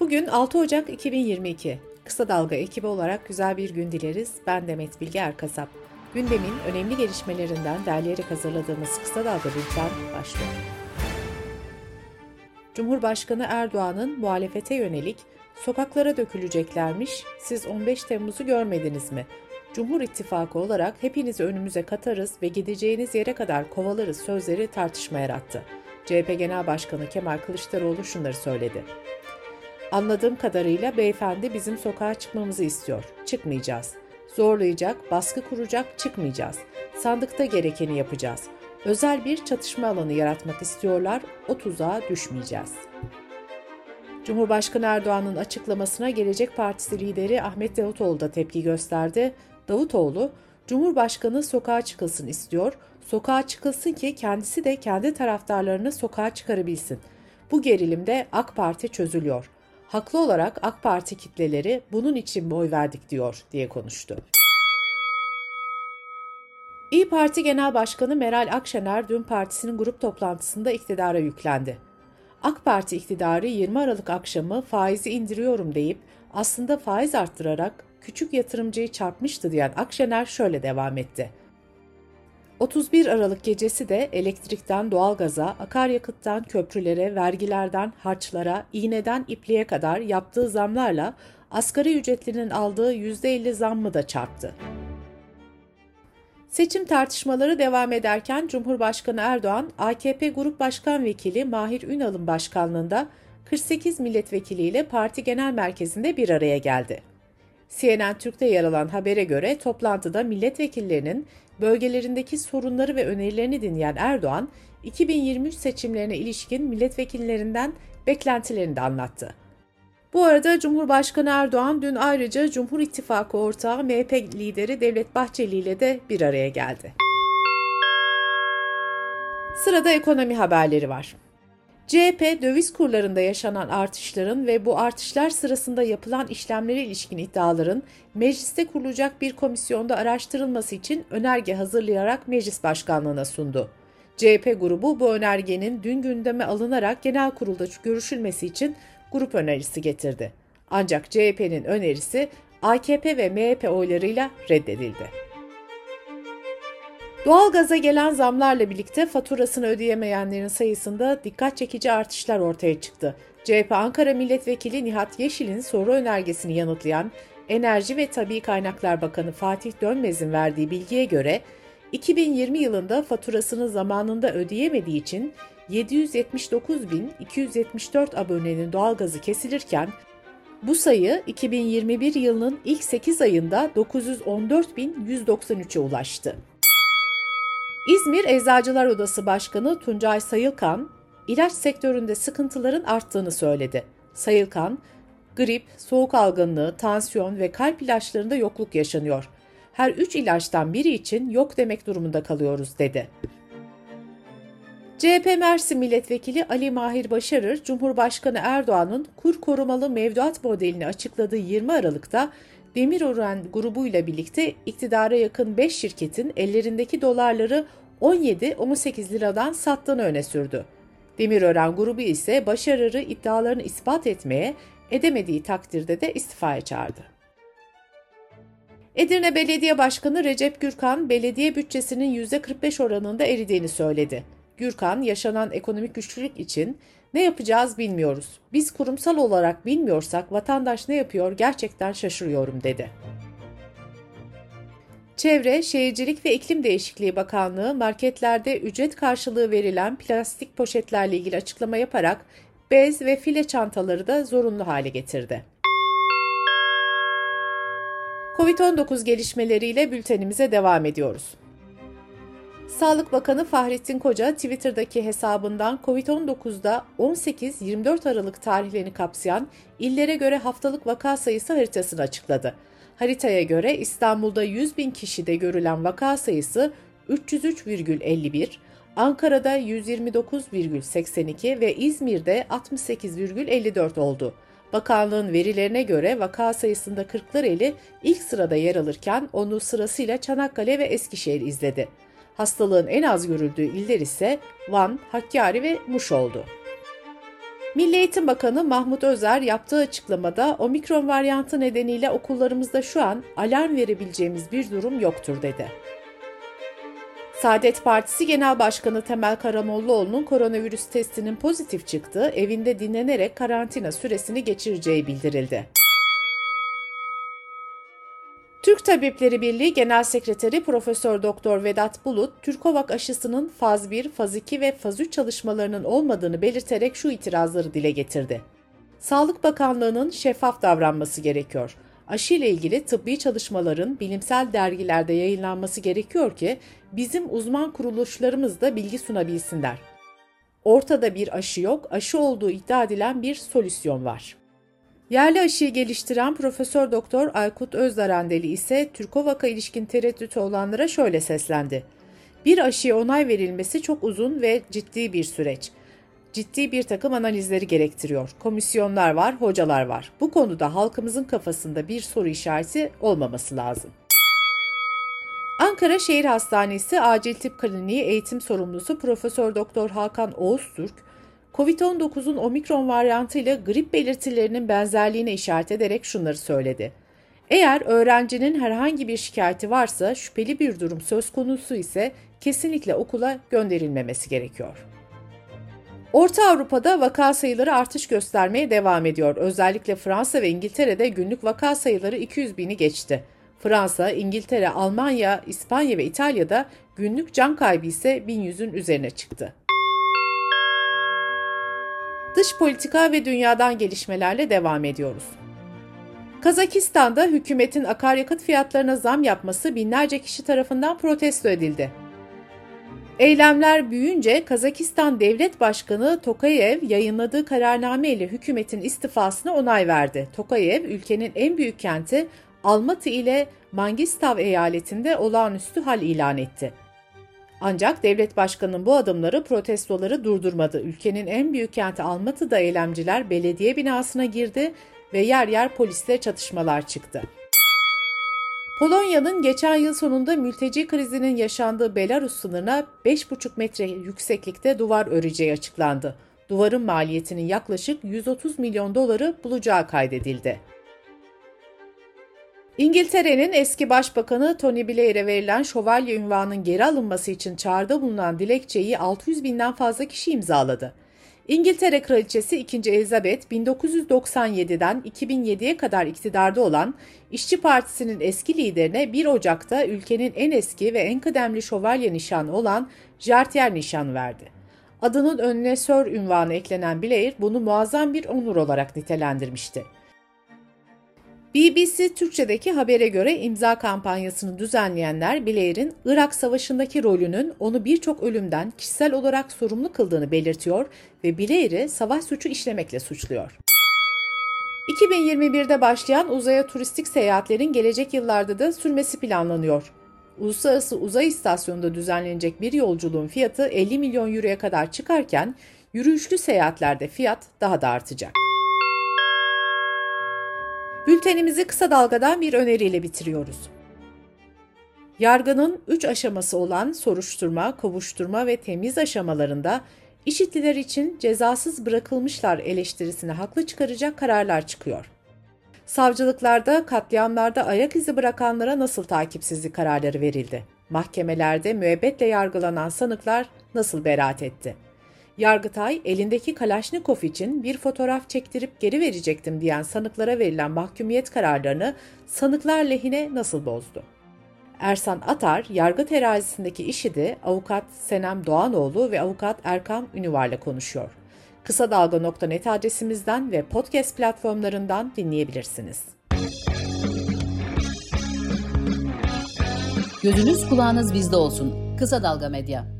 Bugün 6 Ocak 2022. Kısa Dalga ekibi olarak güzel bir gün dileriz. Ben Demet Bilge Erkasap. Gündemin önemli gelişmelerinden derleyerek hazırladığımız Kısa Dalga Bülten başlıyor. Cumhurbaşkanı Erdoğan'ın muhalefete yönelik sokaklara döküleceklermiş, siz 15 Temmuz'u görmediniz mi? Cumhur İttifakı olarak hepinizi önümüze katarız ve gideceğiniz yere kadar kovalarız sözleri tartışma yarattı. CHP Genel Başkanı Kemal Kılıçdaroğlu şunları söyledi. Anladığım kadarıyla beyefendi bizim sokağa çıkmamızı istiyor. Çıkmayacağız. Zorlayacak, baskı kuracak, çıkmayacağız. Sandıkta gerekeni yapacağız. Özel bir çatışma alanı yaratmak istiyorlar, o tuzağa düşmeyeceğiz. Cumhurbaşkanı Erdoğan'ın açıklamasına Gelecek Partisi lideri Ahmet Davutoğlu da tepki gösterdi. Davutoğlu, Cumhurbaşkanı sokağa çıkılsın istiyor, sokağa çıkılsın ki kendisi de kendi taraftarlarını sokağa çıkarabilsin. Bu gerilimde AK Parti çözülüyor. Haklı olarak AK Parti kitleleri bunun için mi oy verdik diyor diye konuştu. İyi Parti Genel Başkanı Meral Akşener dün partisinin grup toplantısında iktidara yüklendi. AK Parti iktidarı 20 Aralık akşamı faizi indiriyorum deyip aslında faiz arttırarak küçük yatırımcıyı çarpmıştı diyen Akşener şöyle devam etti. 31 Aralık gecesi de elektrikten doğalgaza, akaryakıttan köprülere, vergilerden harçlara, iğneden ipliğe kadar yaptığı zamlarla asgari ücretlinin aldığı %50 zammı da çarptı. Seçim tartışmaları devam ederken Cumhurbaşkanı Erdoğan, AKP Grup Başkan Vekili Mahir Ünal'ın başkanlığında 48 milletvekiliyle parti genel merkezinde bir araya geldi. CNN Türk'te yer alan habere göre toplantıda milletvekillerinin bölgelerindeki sorunları ve önerilerini dinleyen Erdoğan, 2023 seçimlerine ilişkin milletvekillerinden beklentilerini de anlattı. Bu arada Cumhurbaşkanı Erdoğan dün ayrıca Cumhur İttifakı ortağı MHP lideri Devlet Bahçeli ile de bir araya geldi. Sırada ekonomi haberleri var. CHP döviz kurlarında yaşanan artışların ve bu artışlar sırasında yapılan işlemlere ilişkin iddiaların mecliste kurulacak bir komisyonda araştırılması için önerge hazırlayarak meclis başkanlığına sundu. CHP grubu bu önergenin dün gündeme alınarak genel kurulda görüşülmesi için grup önerisi getirdi. Ancak CHP'nin önerisi AKP ve MHP oylarıyla reddedildi. Doğalgaza gelen zamlarla birlikte faturasını ödeyemeyenlerin sayısında dikkat çekici artışlar ortaya çıktı. CHP Ankara Milletvekili Nihat Yeşil'in soru önergesini yanıtlayan Enerji ve Tabi Kaynaklar Bakanı Fatih Dönmez'in verdiği bilgiye göre 2020 yılında faturasını zamanında ödeyemediği için 779.274 abonenin doğalgazı kesilirken bu sayı 2021 yılının ilk 8 ayında 914.193'e ulaştı. İzmir Eczacılar Odası Başkanı Tuncay Sayılkan, ilaç sektöründe sıkıntıların arttığını söyledi. Sayılkan, grip, soğuk algınlığı, tansiyon ve kalp ilaçlarında yokluk yaşanıyor. Her üç ilaçtan biri için yok demek durumunda kalıyoruz dedi. CHP Mersin Milletvekili Ali Mahir Başarır, Cumhurbaşkanı Erdoğan'ın kur korumalı mevduat modelini açıkladığı 20 Aralık'ta Demirören grubuyla birlikte iktidara yakın 5 şirketin ellerindeki dolarları 17-18 liradan sattığını öne sürdü. Demirören grubu ise başarılı iddialarını ispat etmeye, edemediği takdirde de istifaya çağırdı. Edirne Belediye Başkanı Recep Gürkan, belediye bütçesinin %45 oranında eridiğini söyledi. Gürkan, yaşanan ekonomik güçlülük için ne yapacağız bilmiyoruz. Biz kurumsal olarak bilmiyorsak vatandaş ne yapıyor gerçekten şaşırıyorum dedi. Çevre, Şehircilik ve İklim Değişikliği Bakanlığı marketlerde ücret karşılığı verilen plastik poşetlerle ilgili açıklama yaparak bez ve file çantaları da zorunlu hale getirdi. Covid-19 gelişmeleriyle bültenimize devam ediyoruz. Sağlık Bakanı Fahrettin Koca Twitter'daki hesabından COVID-19'da 18-24 Aralık tarihlerini kapsayan illere göre haftalık vaka sayısı haritasını açıkladı. Haritaya göre İstanbul'da 100 bin kişide görülen vaka sayısı 303,51, Ankara'da 129,82 ve İzmir'de 68,54 oldu. Bakanlığın verilerine göre vaka sayısında Kırklareli ilk sırada yer alırken onu sırasıyla Çanakkale ve Eskişehir izledi. Hastalığın en az görüldüğü iller ise Van, Hakkari ve Muş oldu. Milli Eğitim Bakanı Mahmut Özer yaptığı açıklamada omikron varyantı nedeniyle okullarımızda şu an alarm verebileceğimiz bir durum yoktur dedi. Saadet Partisi Genel Başkanı Temel Karamollaoğlu'nun koronavirüs testinin pozitif çıktığı, evinde dinlenerek karantina süresini geçireceği bildirildi. Türk Tabipleri Birliği Genel Sekreteri Profesör Doktor Vedat Bulut, Türkovak aşısının faz 1, faz 2 ve faz 3 çalışmalarının olmadığını belirterek şu itirazları dile getirdi. Sağlık Bakanlığı'nın şeffaf davranması gerekiyor. Aşı ile ilgili tıbbi çalışmaların bilimsel dergilerde yayınlanması gerekiyor ki bizim uzman kuruluşlarımız da bilgi sunabilsinler. Ortada bir aşı yok, aşı olduğu iddia edilen bir solüsyon var. Yerli aşıyı geliştiren Profesör Doktor Aykut Özdarandeli ise Türkovak'a ilişkin tereddütü olanlara şöyle seslendi. Bir aşıya onay verilmesi çok uzun ve ciddi bir süreç. Ciddi bir takım analizleri gerektiriyor. Komisyonlar var, hocalar var. Bu konuda halkımızın kafasında bir soru işareti olmaması lazım. Ankara Şehir Hastanesi Acil Tıp Kliniği eğitim sorumlusu Profesör Doktor Hakan Oğuztürk, COVID-19'un omikron varyantı ile grip belirtilerinin benzerliğine işaret ederek şunları söyledi. Eğer öğrencinin herhangi bir şikayeti varsa şüpheli bir durum söz konusu ise kesinlikle okula gönderilmemesi gerekiyor. Orta Avrupa'da vaka sayıları artış göstermeye devam ediyor. Özellikle Fransa ve İngiltere'de günlük vaka sayıları 200 bini geçti. Fransa, İngiltere, Almanya, İspanya ve İtalya'da günlük can kaybı ise 1100'ün üzerine çıktı. Dış politika ve dünyadan gelişmelerle devam ediyoruz. Kazakistan'da hükümetin akaryakıt fiyatlarına zam yapması binlerce kişi tarafından protesto edildi. Eylemler büyüyünce Kazakistan Devlet Başkanı Tokayev yayınladığı kararname ile hükümetin istifasına onay verdi. Tokayev ülkenin en büyük kenti Almatı ile Mangistav eyaletinde olağanüstü hal ilan etti. Ancak devlet başkanının bu adımları protestoları durdurmadı. Ülkenin en büyük kenti Almatı'da eylemciler belediye binasına girdi ve yer yer polisle çatışmalar çıktı. Polonya'nın geçen yıl sonunda mülteci krizinin yaşandığı Belarus sınırına 5,5 metre yükseklikte duvar öreceği açıklandı. Duvarın maliyetinin yaklaşık 130 milyon doları bulacağı kaydedildi. İngiltere'nin eski başbakanı Tony Blair'e verilen şövalye ünvanının geri alınması için çağrıda bulunan dilekçeyi 600 binden fazla kişi imzaladı. İngiltere Kraliçesi 2. Elizabeth 1997'den 2007'ye kadar iktidarda olan İşçi Partisi'nin eski liderine 1 Ocak'ta ülkenin en eski ve en kıdemli şövalye nişanı olan Jartier nişanı verdi. Adının önüne Sir ünvanı eklenen Blair bunu muazzam bir onur olarak nitelendirmişti. BBC Türkçedeki habere göre imza kampanyasını düzenleyenler Blair'in Irak Savaşı'ndaki rolünün onu birçok ölümden kişisel olarak sorumlu kıldığını belirtiyor ve Blair'i savaş suçu işlemekle suçluyor. 2021'de başlayan uzaya turistik seyahatlerin gelecek yıllarda da sürmesi planlanıyor. Uluslararası Uzay İstasyonu'nda düzenlenecek bir yolculuğun fiyatı 50 milyon euroya kadar çıkarken yürüyüşlü seyahatlerde fiyat daha da artacak. Bültenimizi kısa dalgadan bir öneriyle bitiriyoruz. Yargının 3 aşaması olan soruşturma, kovuşturma ve temiz aşamalarında işitliler için cezasız bırakılmışlar eleştirisini haklı çıkaracak kararlar çıkıyor. Savcılıklarda katliamlarda ayak izi bırakanlara nasıl takipsizlik kararları verildi? Mahkemelerde müebbetle yargılanan sanıklar nasıl beraat etti? Yargıtay elindeki Kalaşnikov için bir fotoğraf çektirip geri verecektim diyen sanıklara verilen mahkumiyet kararlarını sanıklar lehine nasıl bozdu? Ersan Atar, yargı terazisindeki işi de avukat Senem Doğanoğlu ve avukat Erkan Ünüvar'la konuşuyor. Kısa Dalga.net adresimizden ve podcast platformlarından dinleyebilirsiniz. Gözünüz kulağınız bizde olsun. Kısa Dalga Medya.